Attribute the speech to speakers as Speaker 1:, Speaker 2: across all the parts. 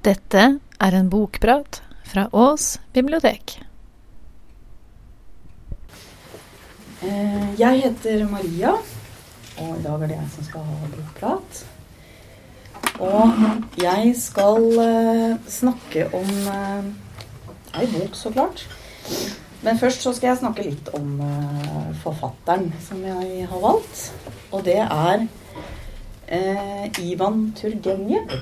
Speaker 1: Dette er en bokprat fra Ås bibliotek.
Speaker 2: Eh, Jeg heter Maria, og i dag er det jeg som skal ha bokprat. Og jeg skal eh, snakke om eh, ei bok, så klart. Men først så skal jeg snakke litt om forfatteren som jeg har valgt. Og det er Ivan Turgenev.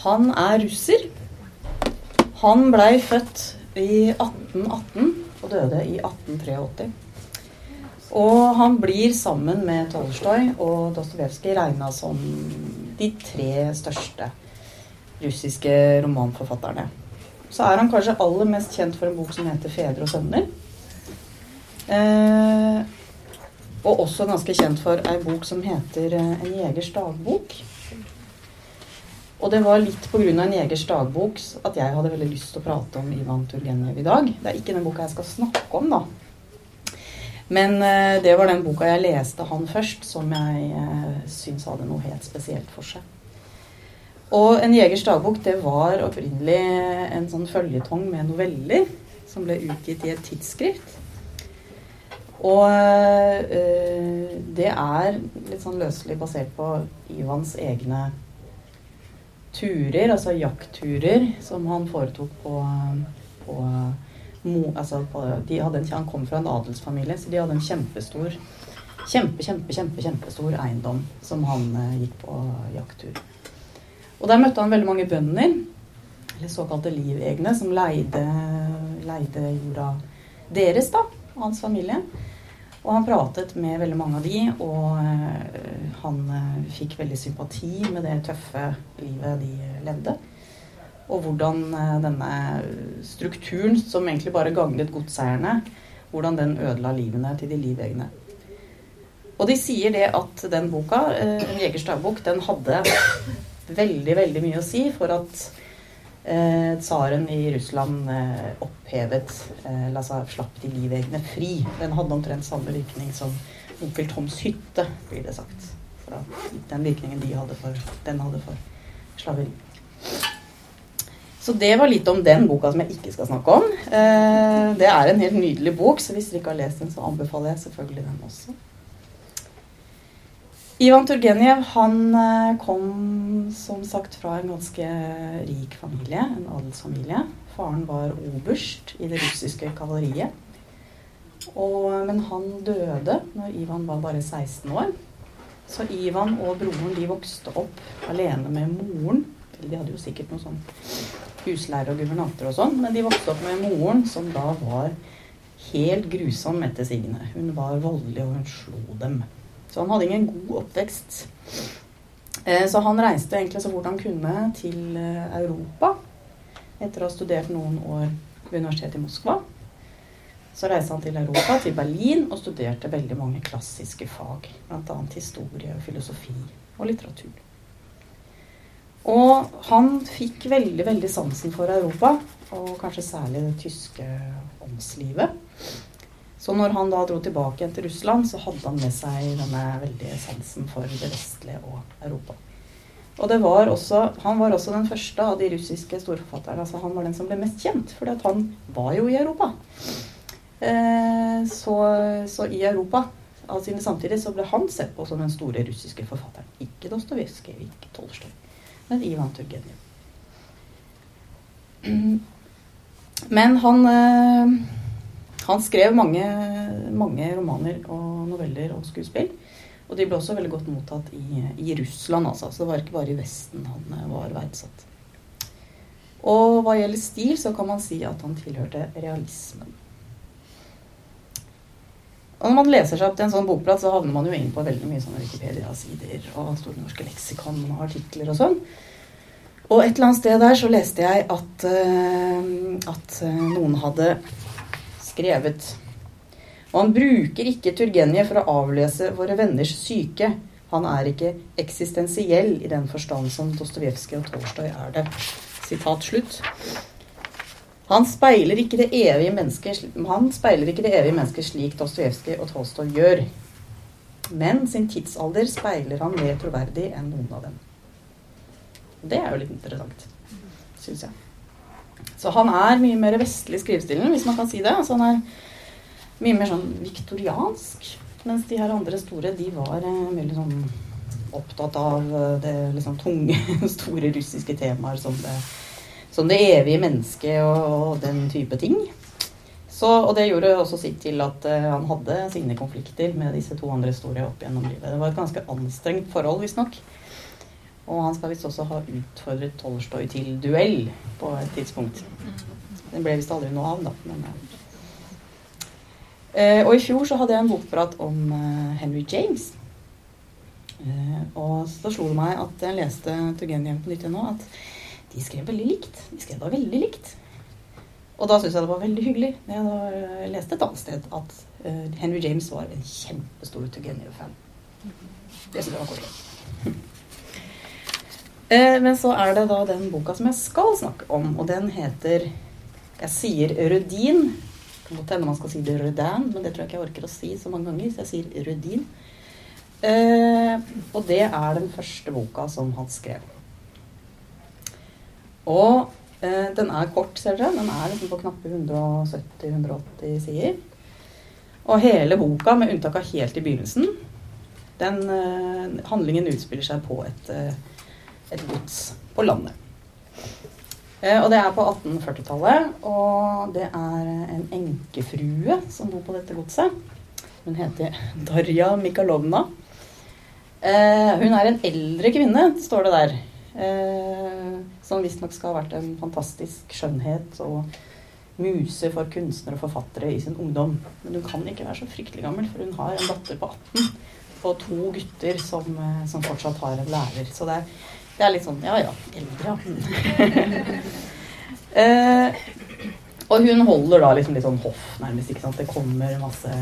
Speaker 2: Han er russer. Han blei født i 1818 og døde i 1883. Og han blir sammen med Tolstoj og Dostojevskij regna som de tre største russiske romanforfatterne. Så er han kanskje aller mest kjent for en bok som heter 'Fedre og sønner'. Eh, og også ganske kjent for ei bok som heter eh, 'En jegers dagbok'. Og det var litt pga. en jegers dagbok at jeg hadde veldig lyst til å prate om Ivan Turgenev i dag. Det er ikke den boka jeg skal snakke om, da. Men eh, det var den boka jeg leste han først, som jeg eh, syns hadde noe helt spesielt for seg. Og En jegers dagbok det var opprinnelig en sånn føljetong med noveller som ble utgitt i et tidsskrift. Og eh, det er litt sånn løselig basert på Ivans egne turer, altså jaktturer, som han foretok på, på, altså på en, Han kom fra en adelsfamilie, så de hadde en kjempestor kjempe, kjempe, kjempe, kjempestor eiendom som han eh, gikk på jakttur. Og der møtte han veldig mange bønder, eller såkalte livegne, som leide, leide jorda deres, da, hans familie. Og han pratet med veldig mange av de, og øh, han øh, fikk veldig sympati med det tøffe livet de levde. Og hvordan øh, denne strukturen, som egentlig bare gagnet godseierne, hvordan den ødela livene til de livegne. Og de sier det at den boka, jegers dagbok, den hadde veldig, veldig mye å si for at eh, tsaren i Russland eh, opphevet eh, altså slapp de livegne fri. Den hadde omtrent samme virkning som onkel Toms hytte, blir det sagt. Fra den virkningen de hadde for, den hadde for slaveri. Så det var litt om den boka som jeg ikke skal snakke om. Eh, det er en helt nydelig bok, så hvis dere ikke har lest den, så anbefaler jeg selvfølgelig den også. Ivan Turgenev han eh, kom som sagt fra en ganske rik familie, en adelsfamilie. Faren var oberst i det russiske kavaleriet. Men han døde når Ivan var bare 16 år. Så Ivan og broren de vokste opp alene med moren. De hadde jo sikkert noen sånn huslærer og guvernanter og sånn, men de vokste opp med moren, som da var helt grusom etter sigende. Hun var voldelig, og hun slo dem. Så han hadde ingen god oppvekst. Eh, så han reiste egentlig så fort han kunne til eh, Europa etter å ha studert noen år ved Universitetet i Moskva. Så reiste han til Europa, til Berlin, og studerte veldig mange klassiske fag. Bl.a. historie, filosofi og litteratur. Og han fikk veldig, veldig sansen for Europa, og kanskje særlig det tyske åndslivet. Så når han da dro tilbake til Russland, så hadde han med seg denne veldige sansen for det vestlige og Europa. Og det var også, han var også den første av de russiske storforfatterne. altså Han var den som ble mest kjent, at han var jo i Europa. Eh, så, så, i Europa av sine samtidig så ble han sett på som den store russiske forfatteren. Ikke Dostojevskij, ikke Tolstoj, men Ivan Turgenev. Men han eh, han skrev mange, mange, romaner og noveller og skuespill. Og de ble også veldig godt mottatt i, i, Russland, altså. Så det var ikke bare i Vesten han eh, var verdsatt. Og hva gjelder stil, så kan man si at han tilhørte realismen. Og når man leser seg opp til en sånn bokplass, så havner man jo inn på veldig mye sånne Wikipedia-sider og Store norske leksikon og artikler og sånn. Og et eller annet sted der så leste jeg at, uh, at noen hadde skrevet. Og han bruker ikke Turgenev for å avlese våre venners syke. Han er ikke eksistensiell i den forstand som Dostojevskij og Torstøy er det. Sitat slutt. Han speiler ikke det evige mennesket, det evige mennesket slik Dostojevskij og Tolstoj gjør. Men sin tidsalder speiler han mer troverdig enn noen av dem. Det er jo litt interessant, syns jeg. Så han er mye mer vestlig skrivestilen, hvis man kan si det. Altså han er mye mer sånn viktoriansk. Mens de her andre store, de var eh, veldig sånn opptatt av eh, det liksom tunge, store russiske temaer som det, som det evige mennesket og, og, den type ting. Så, og det gjorde også sitt til at uh, han hadde sine konflikter med disse to andre store opp gjennom livet. Det var et ganske anstrengt forhold, visstnok. Og han skal visst også ha utfordret Tolstoy til duell på et tidspunkt. Det ble visst aldri noe av, da. Men, uh, og i fjor så hadde jeg en bokprat om uh, Henry James. Uh, og så slo det meg at jeg leste Turgenev på nytt igjen nå, at de skrev veldig likt. De skrev da veldig likt. Og da syntes jeg det var veldig hyggelig. Jeg da leste et annet sted at Henry James var en kjempestor Turgenev-fan. Det syntes jeg var koselig. Eh, men så er det da den boka som jeg skal snakke om, og den heter Jeg sier Rudin. Det kan godt hende man skal si det Rudin, men det tror jeg ikke jeg orker å si så mange ganger, så jeg sier Rødin. Eh, og det er den første boka som han skrev. Og eh, den er kort, ser dere. Den er liksom på knappe 170-180 sider. Og hele boka, med unntak av helt i begynnelsen, den handlingen utspiller seg på et et gods på landet. Eh, og det er på 1840-tallet, og det er en enkefrue som bor på dette godset. Hun heter Darja Mikalovna. Eh, hun er en eldre kvinne, står det der. Eh, som visstnok skal ha vært en fantastisk skjønnhet og muse for kunstnere og forfattere i sin ungdom. Men hun kan ikke være så fryktelig gammel, for hun har en datter på 18 og to gutter som, som fortsatt har en lærer. Så det er det er litt sånn Ja ja, eldre, ja. eh, og hun holder da liksom litt sånn hoff, nærmest. ikke sant? Det kommer masse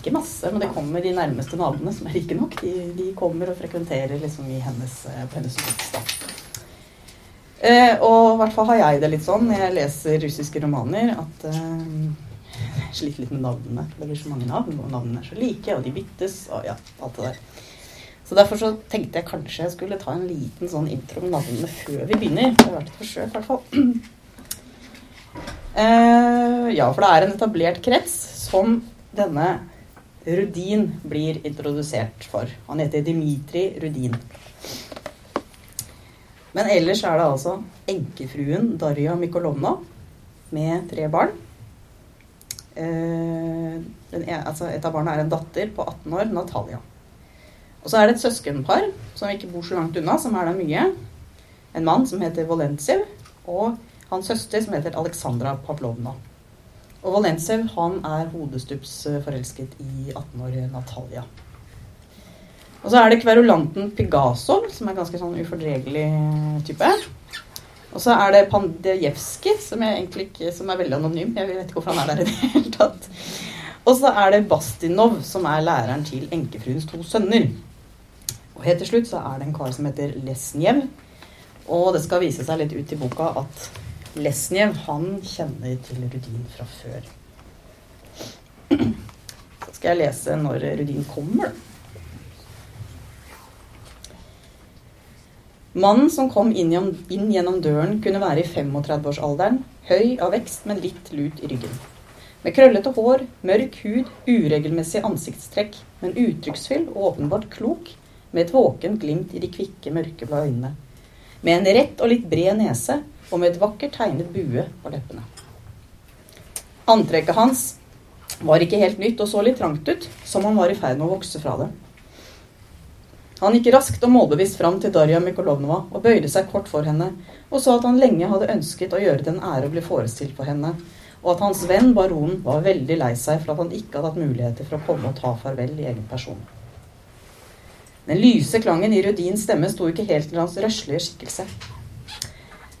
Speaker 2: Ikke masse, men det kommer de nærmeste naboene som er rike nok. De, de kommer og frekventerer liksom hennes, på hennes hus. Eh, og i hvert fall har jeg det litt sånn når jeg leser russiske romaner, at eh, jeg sliter litt med navnene. Det blir så mange navn, og navnene er så like, og de byttes, og ja, alt det der. Så derfor så tenkte jeg kanskje jeg skulle ta en liten sånn intro om navnene før vi begynner. Det har vært et forsøk, i hvert fall. Uh, ja, for det er en etablert krets som denne Rudin blir introdusert for. Han heter Dimitri Rudin. Men ellers er det altså enkefruen Darja Mikolovna med tre barn. Uh, den, altså et av barna er en datter på 18 år, Natalia. Og så er det et søskenpar som ikke bor så langt unna, som er der mye. En mann som heter Volentsev, og hans søster som heter Alexandra Pavlovna. Og Volentsev han er hodestups forelsket i 18-årige Natalia. Og så er det kverulanten Pigasov, som er ganske sånn ufordregelig type. Og så er det Pandejevskij, som, som er veldig anonym. Jeg vet ikke hvorfor han er der i det hele tatt. Og så er det Bastinov, som er læreren til enkefruens to sønner. Og helt til slutt så er det en kar som heter Lesnjev. Og det skal vise seg litt ut i boka at Lesnjev han kjenner til Rudin fra før. Så skal jeg lese når Rudin kommer. Mannen som kom inn, gjennom døren, kunne være i 35-årsalderen, høy av vekst, men litt lut i ryggen. Med krøllete hår, mørk hud, uregelmessig ansiktstrekk, men uttrykksfull og åpenbart klok, med et våkent glimt i de kvikke, mørkeblå øynene. Med en rett og litt bred nese og med et vakkert tegnet bue på leppene. Antrekket hans var ikke helt nytt og så litt trangt ut, som han var i ferd med å vokse fra det. Han gikk raskt og målbevisst fram til Darja Mikolovnova og bøyde seg kort for henne og sa at han lenge hadde ønsket å gjøre det en ære å bli forestilt for henne, og at hans venn baronen var veldig lei seg for at han ikke hadde hatt muligheter for å komme og ta farvel i egen person. Den lyse klangen i Rudins stemme sto ikke helt til hans røslige skikkelse.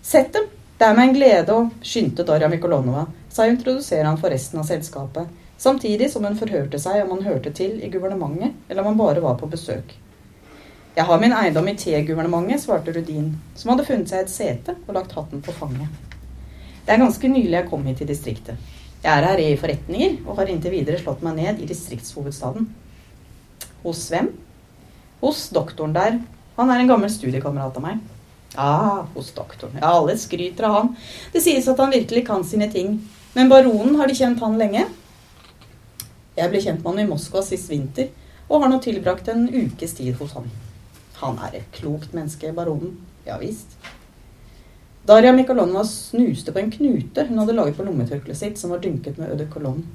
Speaker 2: Sett dem, det er meg en glede å skyndte Darja Mikolonova sa å introdusere han for resten av selskapet, samtidig som hun forhørte seg om han hørte til i guvernementet, eller om han bare var på besøk. Jeg har min eiendom i T-guvernementet, svarte Rudin, som hadde funnet seg et sete og lagt hatten på fanget. Det er ganske nylig jeg kom hit til distriktet. Jeg er her i forretninger og har inntil videre slått meg ned i distriktshovedstaden. Hos hvem? Hos doktoren der. Han er en gammel studiekamerat av meg. Ja, hos doktoren. Ja, alle skryter av han. Det sies at han virkelig kan sine ting. Men baronen, har de kjent han lenge? Jeg ble kjent med han i Moskva sist vinter, og har nå tilbrakt en ukes tid hos han. Han er et klokt menneske, baronen. Ja visst. Darja Mikolonova snuste på en knute hun hadde laget på lommetørkleet sitt, som var dynket med eau de cologne.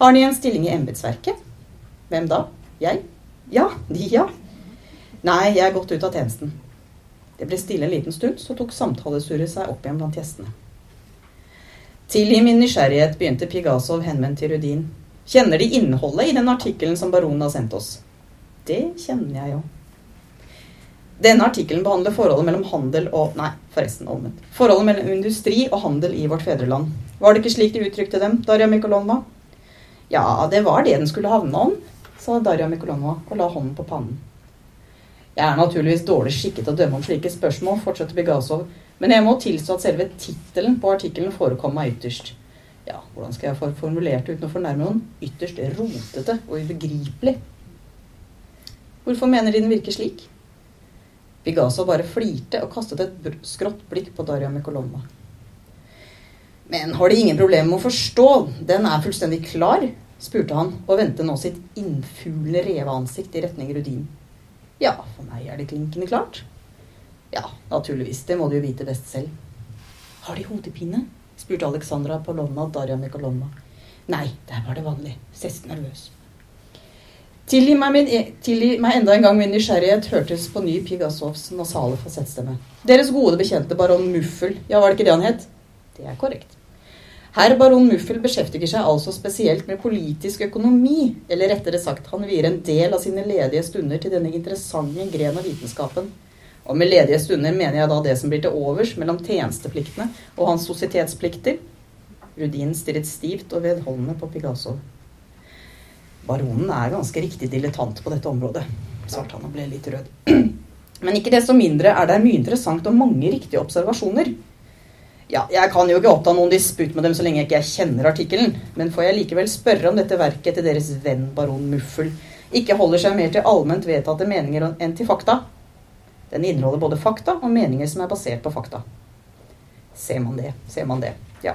Speaker 2: Har De en stilling i embetsverket? Hvem da? Jeg? Ja, ja. Nei, jeg er gått ut av tjenesten. Det ble stille en liten stund, så tok samtalesurret seg opp igjen blant gjestene. Tilgi min nysgjerrighet, begynte Pigasov henvendt til Rudin. Kjenner De innholdet i den artikkelen som baronen har sendt oss? Det kjenner jeg jo. Denne artikkelen behandler forholdet mellom handel og Nei, forresten omvendt. Forholdet mellom industri og handel i vårt fedreland. Var det ikke slik de uttrykte dem, Darja Mikolonova? Ja, det var det den skulle havne om, sa Daria Mikolonova og la hånden på pannen. Jeg er naturligvis dårlig skikket til å dømme om slike spørsmål, fortsatte Bigasov, men jeg må tilstå at selve tittelen på artikkelen forekom meg ytterst Ja, hvordan skal jeg få formulert det uten å fornærme noen? Ytterst rotete og ubegripelig. Hvorfor mener de den virker slik? Bigasov bare flirte og kastet et skrått blikk på Daria Mikolonova. Men har de ingen problemer med å forstå? Den er fullstendig klar, spurte han og vendte nå sitt innfuglende reveansikt i retning Rudin. Ja, for meg er det klinkende klart. Ja, naturligvis. Det må du jo vite best selv. Har de hodepine? spurte Alexandra Polonna Darja Mikolovna. Nei, det var det vanlige. Sest nervøs. Tilgi meg, min, e- tilgi meg, enda en gang min nysgjerrighet hørtes på ny Pigasovs nasale fasettstemme. Deres gode bekjente baron Muffel, ja, var det ikke det han het? Det er korrekt. Herr baron Muffel beskjeftiger seg altså spesielt med politisk økonomi, eller rettere sagt, han vier en del av sine ledige stunder til denne interessante gren av vitenskapen. Og med ledige stunder mener jeg da det som blir til overs mellom tjenestepliktene og hans sosietetsplikter. Rudin stirret stivt og vedholdende på Pigasso. Baronen er ganske riktig dilettant på dette området, svarte han og ble litt rød. Men ikke desto mindre er det mye interessant og mange riktige observasjoner. Ja, jeg kan jo ikke oppta noen disputt med dem så lenge jeg ikke kjenner artikkelen, men får jeg likevel spørre om dette verket til deres venn baron Muffel ikke holder seg mer til allment vedtatte meninger enn til fakta? Den inneholder både fakta og meninger som er basert på fakta. Ser man det, ser man det. Ja.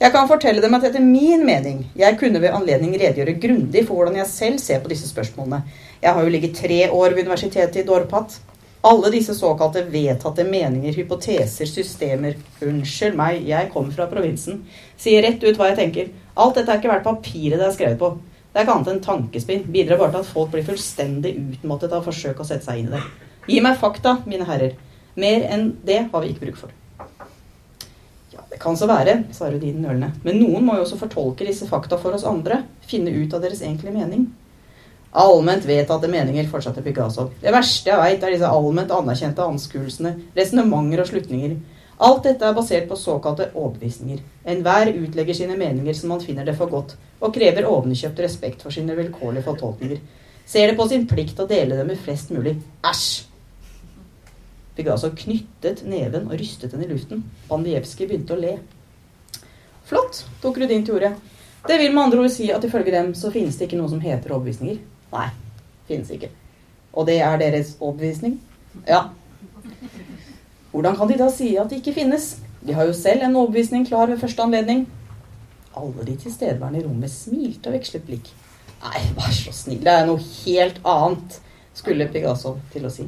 Speaker 2: Jeg kan fortelle dem at etter min mening jeg kunne ved anledning redegjøre grundig for hvordan jeg selv ser på disse spørsmålene. Jeg har jo ligget tre år ved universitetet i Dorpat. Alle disse såkalte vedtatte meninger, hypoteser, systemer Unnskyld meg, jeg kommer fra provinsen. Sier rett ut hva jeg tenker. Alt dette er ikke verdt papiret det er skrevet på. Det er ikke annet enn tankespinn. Bidrar bare til at folk blir fullstendig utmattet av forsøk å sette seg inn i det. Gi meg fakta, mine herrer. Mer enn det har vi ikke bruk for. Ja, det kan så være, sa Rudin nølende. Men noen må jo også fortolke disse fakta for oss andre. Finne ut av deres egentlige mening. Allment vedtatte meninger, fortsatte Picasso. Det verste jeg veit, er disse allment anerkjente anskuelsene, resonnementer og slutninger. Alt dette er basert på såkalte overbevisninger. Enhver utlegger sine meninger som man finner det for godt, og krever ovenkjøpt respekt for sine vilkårlige fortolkninger. Ser det på sin plikt å dele dem med flest mulig. Æsj! Picasso knyttet neven og rystet den i luften. Bandijevskij begynte å le. Flott, tok Rudin til orde. Det vil med andre ord si at ifølge dem så finnes det ikke noe som heter overbevisninger. Nei, finnes ikke. Og det er deres overbevisning? Ja. Hvordan kan de da si at det ikke finnes? De har jo selv en overbevisning klar ved første anledning. Alle de tilstedeværende i rommet smilte og vekslet blikk. Nei, vær så snill, det er noe helt annet, skulle Pigasov til å si.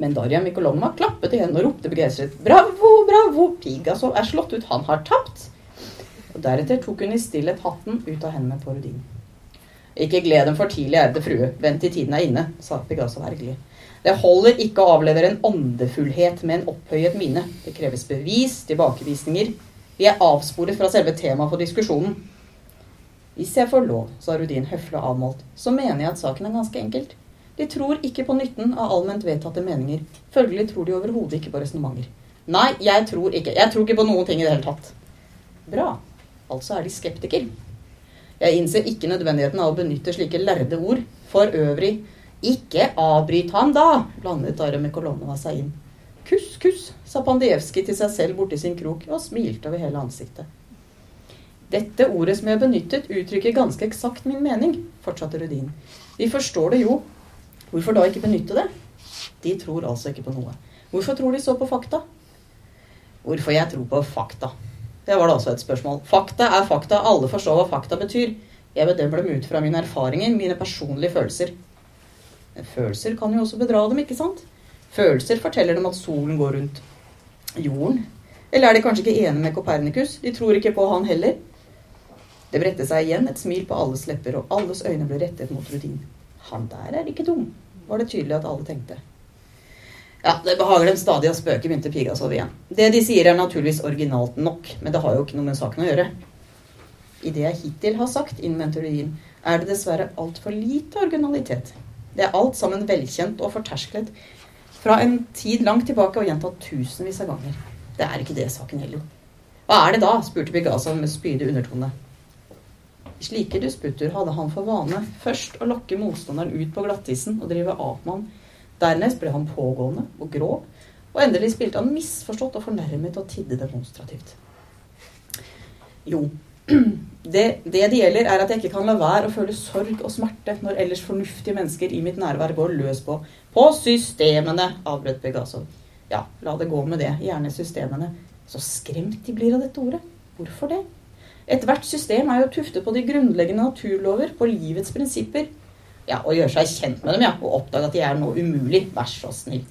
Speaker 2: Men Darja Mikolovna klappet i hendene og ropte begeistret. Bravo, bravo! Pigasov er slått ut. Han har tapt. Og Deretter tok hun i stillhet hatten ut av hendene på Rudin. Ikke gled dem for tidlig, ærede frue. Vent til tiden er inne, sa Pegaso ergerlig. Det holder ikke å avlevere en åndefullhet med en opphøyet mine. Det kreves bevis, tilbakevisninger. Vi er avsporet fra selve temaet for diskusjonen. Hvis jeg får lov, sa Rudin høflig og avmålt, så mener jeg at saken er ganske enkelt. De tror ikke på nytten av allment vedtatte meninger. Følgelig tror de overhodet ikke på resonnementer. Nei, jeg tror ikke. Jeg tror ikke på noen ting i det hele tatt. Bra. Altså er de skeptiker. Jeg innser ikke nødvendigheten av å benytte slike lærde ord. For øvrig, ikke avbryt ham da, blandet Darem Kolonova seg inn. Kuss, kuss, sa Pandijevskij til seg selv borti sin krok og smilte over hele ansiktet. Dette ordet som jeg benyttet, uttrykker ganske eksakt min mening, fortsatte Rudin. Vi forstår det jo. Hvorfor da ikke benytte det? De tror altså ikke på noe. Hvorfor tror de så på fakta? Hvorfor jeg tror på fakta? Det var da også et spørsmål. Fakta er fakta. Alle forstår hva fakta betyr. Jeg bedømmer dem ut fra mine erfaringer, mine personlige følelser. Men følelser kan jo også bedra dem, ikke sant? Følelser forteller dem at solen går rundt jorden. Eller er de kanskje ikke enige med Kopernikus? De tror ikke på han heller. Det bredte seg igjen et smil på alles lepper, og alles øyne ble rettet mot Rudin. Han der er ikke dum, var det tydelig at alle tenkte. Ja, det behager dem stadig å spøke, begynte Pigasov igjen. Det de sier er naturligvis originalt nok, men det har jo ikke noe med saken å gjøre. I det jeg hittil har sagt, innvendte Rudin, er det dessverre altfor lite originalitet. Det er alt sammen velkjent og fortersklet fra en tid langt tilbake og gjentatt tusenvis av ganger. Det er ikke det saken gjelder. Hva er det da? spurte Pigasov med spydig undertone. I slike disputter hadde han for vane først å lokke motstanderen ut på glattisen og drive ham. Dernest ble han pågående og grov, og endelig spilte han misforstått og fornærmet og tidde demonstrativt. Jo, det, det det gjelder, er at jeg ikke kan la være å føle sorg og smerte når ellers fornuftige mennesker i mitt nærvær går løs på På systemene, avbrøt Pegasov. Ja, la det gå med det. Gjerne systemene. Så skremt de blir av dette ordet. Hvorfor det? Ethvert system er jo tuftet på de grunnleggende naturlover, på livets prinsipper. Ja, Og gjøre seg kjent med dem, ja, og oppdage at de er noe umulig. Vær så snill.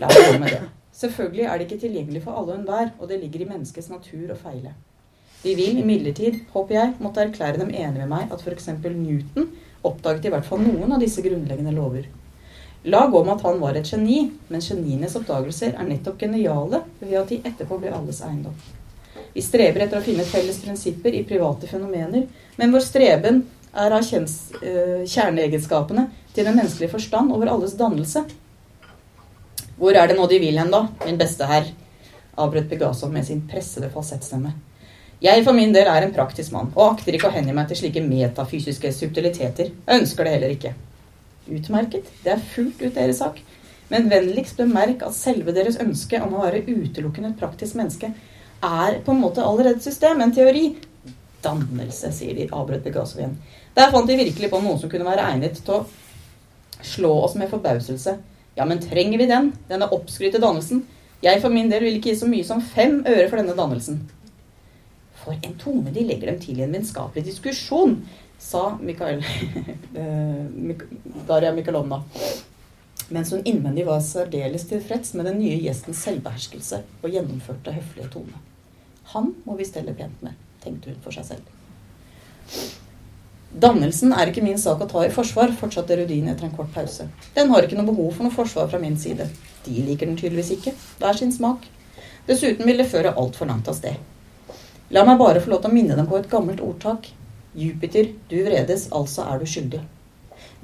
Speaker 2: La oss gå med det. Selvfølgelig er det ikke tilgjengelig for alle og enhver, og det ligger i menneskets natur å feile. Vi vil imidlertid, håper jeg, måtte erklære dem enige med meg at f.eks. Newton oppdaget i hvert fall noen av disse grunnleggende lover. La gå med at han var et geni, men genienes oppdagelser er nettopp geniale ved at de etterpå blir alles eiendom. Vi streber etter å finne felles prinsipper i private fenomener, men vår streben er av eh, kjerneegenskapene til den menneskelige forstand over alles dannelse. Hvor er det nå de vil hen, da, min beste herr? avbrøt Pegasov med sin pressede falsettstemme. Jeg for min del er en praktisk mann, og akter ikke å hengi meg til slike metafysiske subtiliteter. Jeg ønsker det heller ikke. Utmerket, det er fullt ut deres sak. Men vennligst bemerk at selve deres ønske om å være utelukkende et praktisk menneske er på en måte allerede et system, en teori. Dannelse, sier de, avbrøt Pegasov igjen. Der fant de virkelig på noe som kunne være egnet til å slå oss med forbauselse. Ja, men trenger vi den? Denne oppskrytte dannelsen? Jeg for min del vil ikke gi så mye som fem øre for denne dannelsen. For en tone de legger dem til i en vennskapelig diskusjon, sa Mikael, eh, Daria Mikalovna mens hun innvendig var særdeles tilfreds med den nye gjestens selvbeherskelse og gjennomførte høflige tone. Han må vi stelle pent med, tenkte hun for seg selv. Dannelsen er ikke min sak å ta i forsvar, fortsatte Rudin etter en kort pause. Den har ikke noe behov for noe forsvar fra min side. De liker den tydeligvis ikke. Hver sin smak. Dessuten vil det føre altfor langt av sted. La meg bare få lov til å minne dem på et gammelt ordtak. Jupiter, du vredes, altså er du skyldig.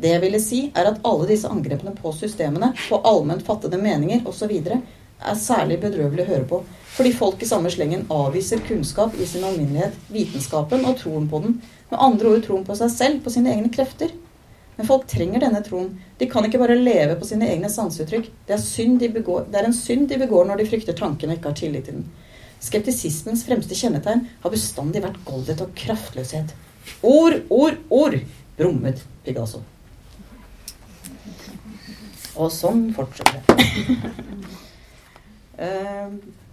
Speaker 2: Det jeg ville si, er at alle disse angrepene på systemene, på allment fattede meninger osv. er særlig bedrøvelig å høre på, fordi folk i samme slengen avviser kunnskap i sin alminnelighet, vitenskapen og troen på den, med andre ord troen på seg selv, på sine egne krefter. Men folk trenger denne troen. De kan ikke bare leve på sine egne sanseuttrykk. Det er, de det er en synd de begår når de frykter tanken og ikke har tillit til den. Skeptisismens fremste kjennetegn har bestandig vært goldet og kraftløshet. Ord, ord, ord! brummet Pigasso. Og sånn fortsetter det. uh,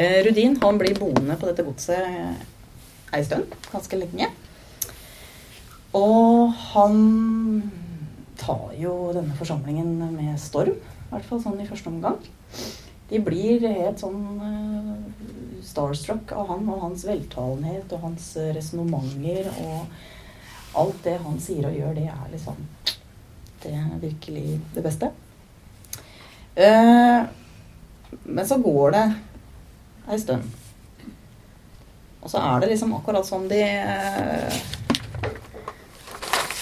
Speaker 2: Rudin han blir boende på dette godset ei stund, ganske lenge. Og han tar jo denne forsamlingen med storm, i hvert fall sånn i første omgang. De blir helt sånn uh, starstruck av han og hans veltalenhet og hans resonnementer og alt det han sier og gjør, det er liksom Det er virkelig det beste. Men så går det ei stund. Og så er det liksom akkurat som de uh,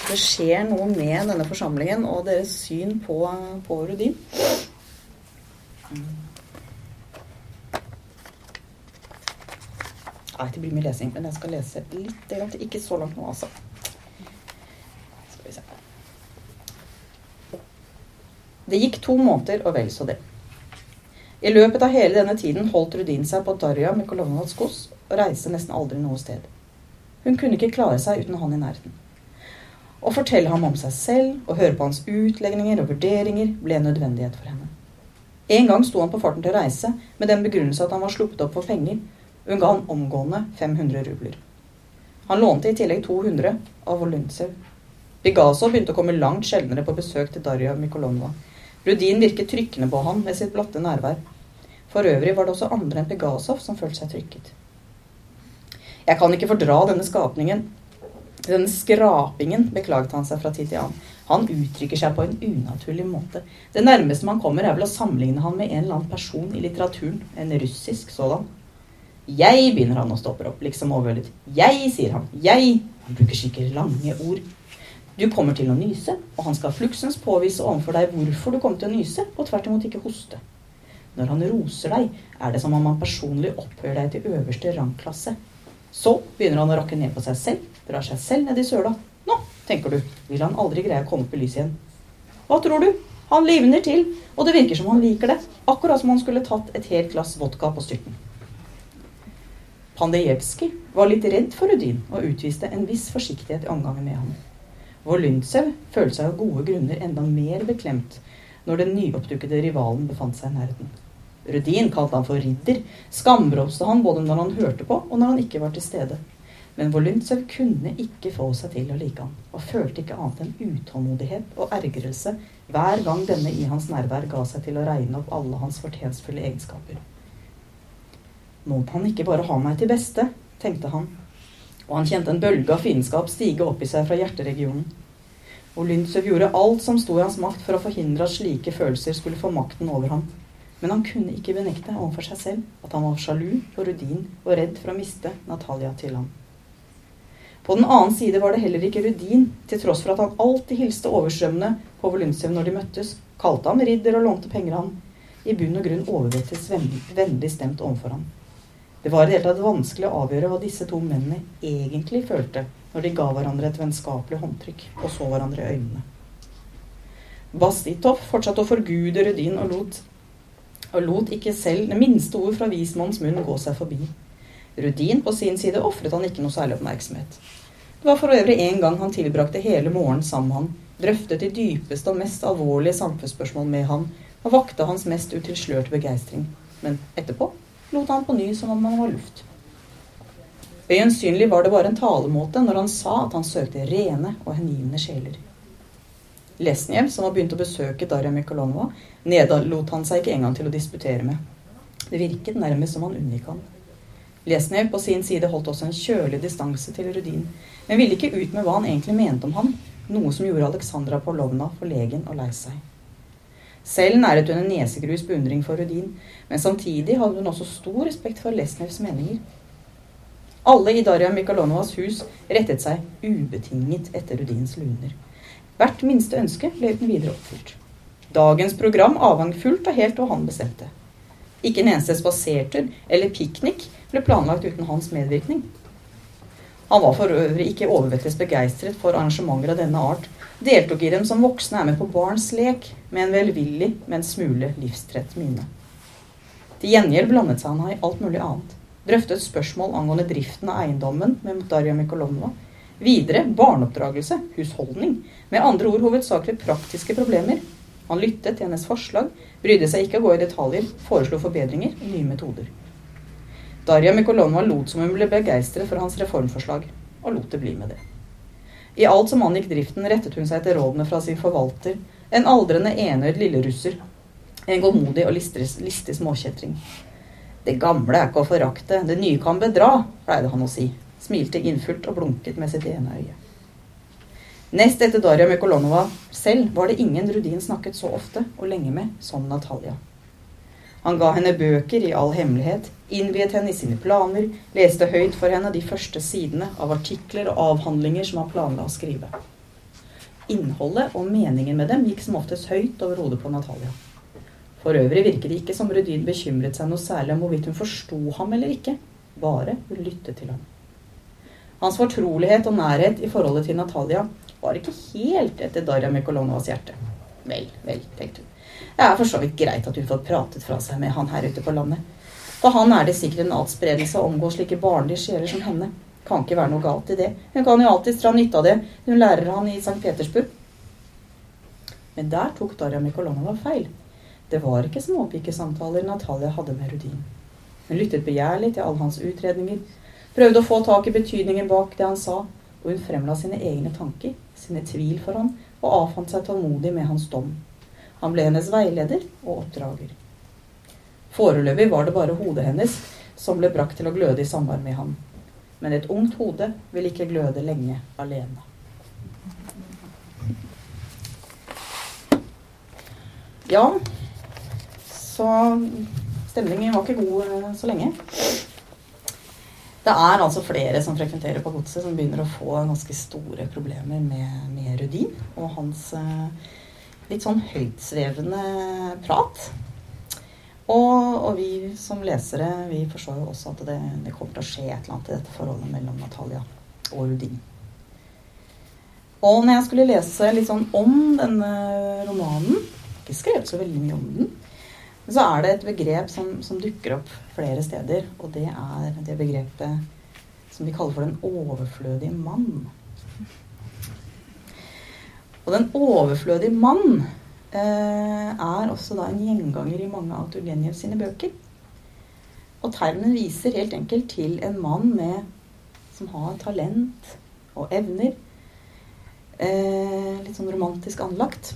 Speaker 2: Det skjer noe med denne forsamlingen og deres syn på, på Rudin. Nei, det blir mye lesing, men jeg skal lese litt. Ikke så langt nå, altså. Det gikk to måneder, og vel så det. I løpet av hele denne tiden holdt Rudin seg på Darja Mikolovnas gods og reiste nesten aldri noe sted. Hun kunne ikke klare seg uten han i nærheten. Å fortelle ham om seg selv og høre på hans utlegninger og vurderinger ble en nødvendighet for henne. En gang sto han på farten til å reise med den begrunnelse at han var sluppet opp for penger. Hun ga han omgående 500 rubler. Han lånte i tillegg 200 av Volintsev. Bigasov begynte å komme langt sjeldnere på besøk til Darja Mikolonova. Rudin virket trykkende på ham med sitt blotte nærvær. For øvrig var det også andre enn Pegasov som følte seg trykket. Jeg kan ikke fordra denne skapningen, denne skrapingen, beklaget han seg fra tid til annen. Han uttrykker seg på en unaturlig måte. Det nærmeste man kommer, er vel å sammenligne han med en eller annen person i litteraturen. En russisk sådan. Jeg, begynner han og stopper opp, liksom overveldet. Jeg, sier han. Jeg. Han bruker sikkert lange ord. Du kommer til å nyse, og han skal fluksens påvise overfor deg hvorfor du kommer til å nyse, og tvert imot ikke hoste. Når han roser deg, er det som om han personlig opphøyer deg til øverste rangklasse. Så begynner han å rakke ned på seg selv, drar seg selv ned i søla. Nå, tenker du, vil han aldri greie å komme opp i lyset igjen. Hva tror du? Han livner til, og det virker som han liker det. Akkurat som han skulle tatt et helt glass vodka på styrten. Pandejevskij var litt redd for Rudin og utviste en viss forsiktighet i omgangen med ham. Volintsev følte seg av gode grunner enda mer beklemt når den nyoppdukkede rivalen befant seg i nærheten. Rudin kalte han for ridder, skambråste han både når han hørte på og når han ikke var til stede. Men Volyntsev kunne ikke få seg til å like han, og følte ikke annet enn utålmodighet og ergrelse hver gang denne i hans nærvær ga seg til å regne opp alle hans fortjenstfulle egenskaper. Må han ikke bare ha meg til beste, tenkte han, og han kjente en bølge av fiendskap stige opp i seg fra hjerteregionen. Volintsev gjorde alt som sto i hans makt for å forhindre at slike følelser skulle få makten over ham. Men han kunne ikke benekte overfor seg selv at han var sjalu på Rudin og redd for å miste Natalia til ham. På den annen side var det heller ikke Rudin, til tross for at han alltid hilste overstrømmende på Volynsev når de møttes, kalte ham ridder og lånte penger av ham, i bunn og grunn overvettes vennlig stemt overfor ham. Det var i det hele tatt vanskelig å avgjøre hva disse to mennene egentlig følte når de ga hverandre et vennskapelig håndtrykk og så hverandre i øynene. Bastitov fortsatte å forgude Rudin og lot og lot ikke selv det minste ord fra vismannens munn gå seg forbi. Rudin på sin side ofret han ikke noe særlig oppmerksomhet. Det var for øvrig en gang han tilbrakte hele morgenen sammen med han, drøftet de dypeste og mest alvorlige samfunnsspørsmål med han, og vakte hans mest utilslørte begeistring. Men etterpå lot han på ny som om han var luft. Øyensynlig var det bare en talemåte når han sa at han søkte rene og hengivne sjeler. Lesniev, som var begynt å besøke Darja Mykolonova, nedlot han seg ikke engang til å disputere med. Det virket nærmest som han unngikk han. Lesniev på sin side holdt også en kjølig distanse til Rudin, men ville ikke ut med hva han egentlig mente om han, noe som gjorde Aleksandra Polovna forlegen og lei seg. Selv næret hun en nesegrus beundring for Rudin, men samtidig hadde hun også stor respekt for Lesnevs meninger. Alle i Darja Mikhalonovas hus rettet seg ubetinget etter Rudins luner. Hvert minste ønske ble uten videre oppfylt. Dagens program avhang fullt og helt hva han bestemte. Ikke en eneste spasertur eller piknik ble planlagt uten hans medvirkning. Han var for øvrig ikke overvettes begeistret for arrangementer av denne art, deltok i dem som voksne er med på barns lek, med en velvillig, men smule livstrett mine. Til gjengjeld blandet seg han i alt mulig annet. Drøftet spørsmål angående driften av eiendommen med Darja Mikolovna, Videre barneoppdragelse, husholdning. Med andre ord hovedsakelig praktiske problemer. Han lyttet til hennes forslag, brydde seg ikke å gå i detaljer, foreslo forbedringer og nye metoder. Darja Mikolonova lot som hun ble begeistret for hans reformforslag, og lot det bli med det. I alt som angikk driften, rettet hun seg etter rådene fra sin forvalter, en aldrende enøyd lillerusser, en godmodig og listig, listig småkjetring. Det gamle er ikke å forakte, det nye kan bedra, pleide han å si smilte innfullt og blunket med sitt ene øye. Nest etter Darja Mykolonova selv var det ingen Rudin snakket så ofte og lenge med som Natalia. Han ga henne bøker i all hemmelighet, innviet henne i sine planer, leste høyt for henne de første sidene av artikler og avhandlinger som han planla å skrive. Innholdet og meningen med dem gikk som oftest høyt over hodet på Natalia. For øvrig virket det ikke som Rudin bekymret seg noe særlig om hvorvidt hun forsto ham eller ikke, bare hun lyttet til ham. Hans fortrolighet og nærhet i forholdet til Natalia var ikke helt etter Darja Mikolonovas hjerte. Vel, vel, tenkte hun. Det er for så vidt greit at hun får pratet fra seg med han her ute på landet. For han er det sikkert en atspredelse å omgå slike barnlige sjeler som henne. Kan ikke være noe galt i det. Hun kan jo alltids dra nytte av det. Hun lærer han i St. Petersburg. Men der tok Darja Mikolonova feil. Det var ikke småpikesamtaler Natalia hadde med Rudin. Hun lyttet begjærlig til alle hans utredninger, prøvde å få tak i betydningen bak det han sa, og hun fremla sine egne tanker, sine tvil for han, og avfant seg tålmodig med hans dom. Han ble hennes veileder og oppdrager. Foreløpig var det bare hodet hennes som ble brakt til å gløde i samvær med ham. Men et ungt hode vil ikke gløde lenge alene. Ja, så stemningen var ikke god eh, så lenge. Det er altså flere som frekventerer på godset, som begynner å få ganske store problemer med, med Rudin og hans eh, litt sånn høytsvevende prat. Og, og, vi som lesere vi forstår jo også at det, det, kommer til å skje et eller annet i dette forholdet mellom Natalia og Udin. Og når jeg skulle lese litt sånn om denne romanen Ikke skrevet så veldig mye om den. Men så er det et begrep som, som dukker opp flere steder, og det er det begrepet som vi kaller for den overflødige mann. Og den overflødige mann eh, er også da en gjenganger i mange av Turgenev sine bøker. Og termen viser helt enkelt til en mann med, som har talent og evner. Eh, litt sånn romantisk anlagt,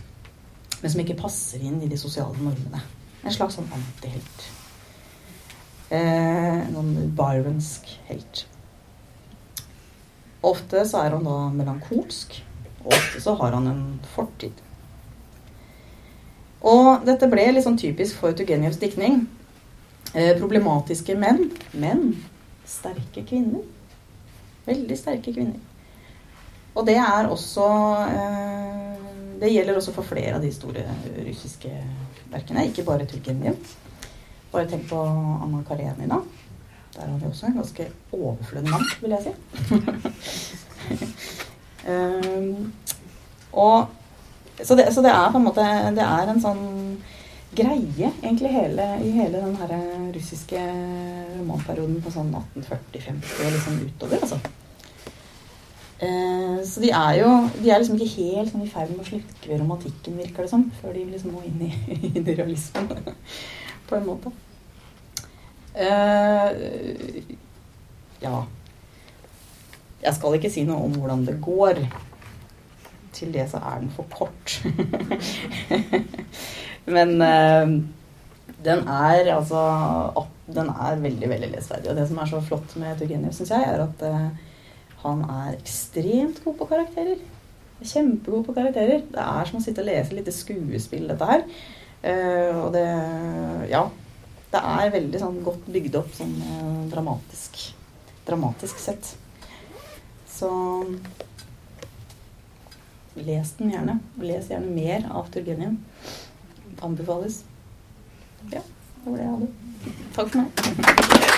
Speaker 2: men som ikke passer inn i de sosiale normene. En slags sånn antihelt. Eh, noen byronsk helt. Ofte så er han da melankolsk, og ofte så har han en fortid. Og dette ble sånn typisk for Turgenevs diktning. Eh, problematiske menn. Menn. Sterke kvinner. Veldig sterke kvinner. Og det er også eh, Det gjelder også for flere av de store russiske verkene. Ikke bare Turgenev. Bare tenk på Anna Karenina. Der har vi også en ganske overflødig mann, vil jeg si. um, og, så, det, så, det, er på en måte Det er en sånn greie egentlig hele, i hele den her russiske romanperioden på sånn 1840-50 og liksom utover, altså. Uh, så de er jo de er liksom ikke helt sånn i ferd med å slukke ved romantikken, virker det som, før de liksom må inn i, i realismen på en måte. Uh, ja Jeg skal ikke si noe om hvordan det går. Til det så er den for kort. Men uh, den er altså Den er veldig, veldig lesverdig. Og det som er så flott med Turgenev, syns jeg, er at uh, han er ekstremt god på karakterer. Kjempegod på karakterer. Det er som å sitte og lese litt skuespill, dette her. Uh, og det Ja. Det er veldig sånn godt bygd opp sånn dramatisk. Dramatisk sett. Så les den gjerne. Les gjerne mer av Turgenev. Anbefales. Ja, det var det jeg hadde. Takk for meg.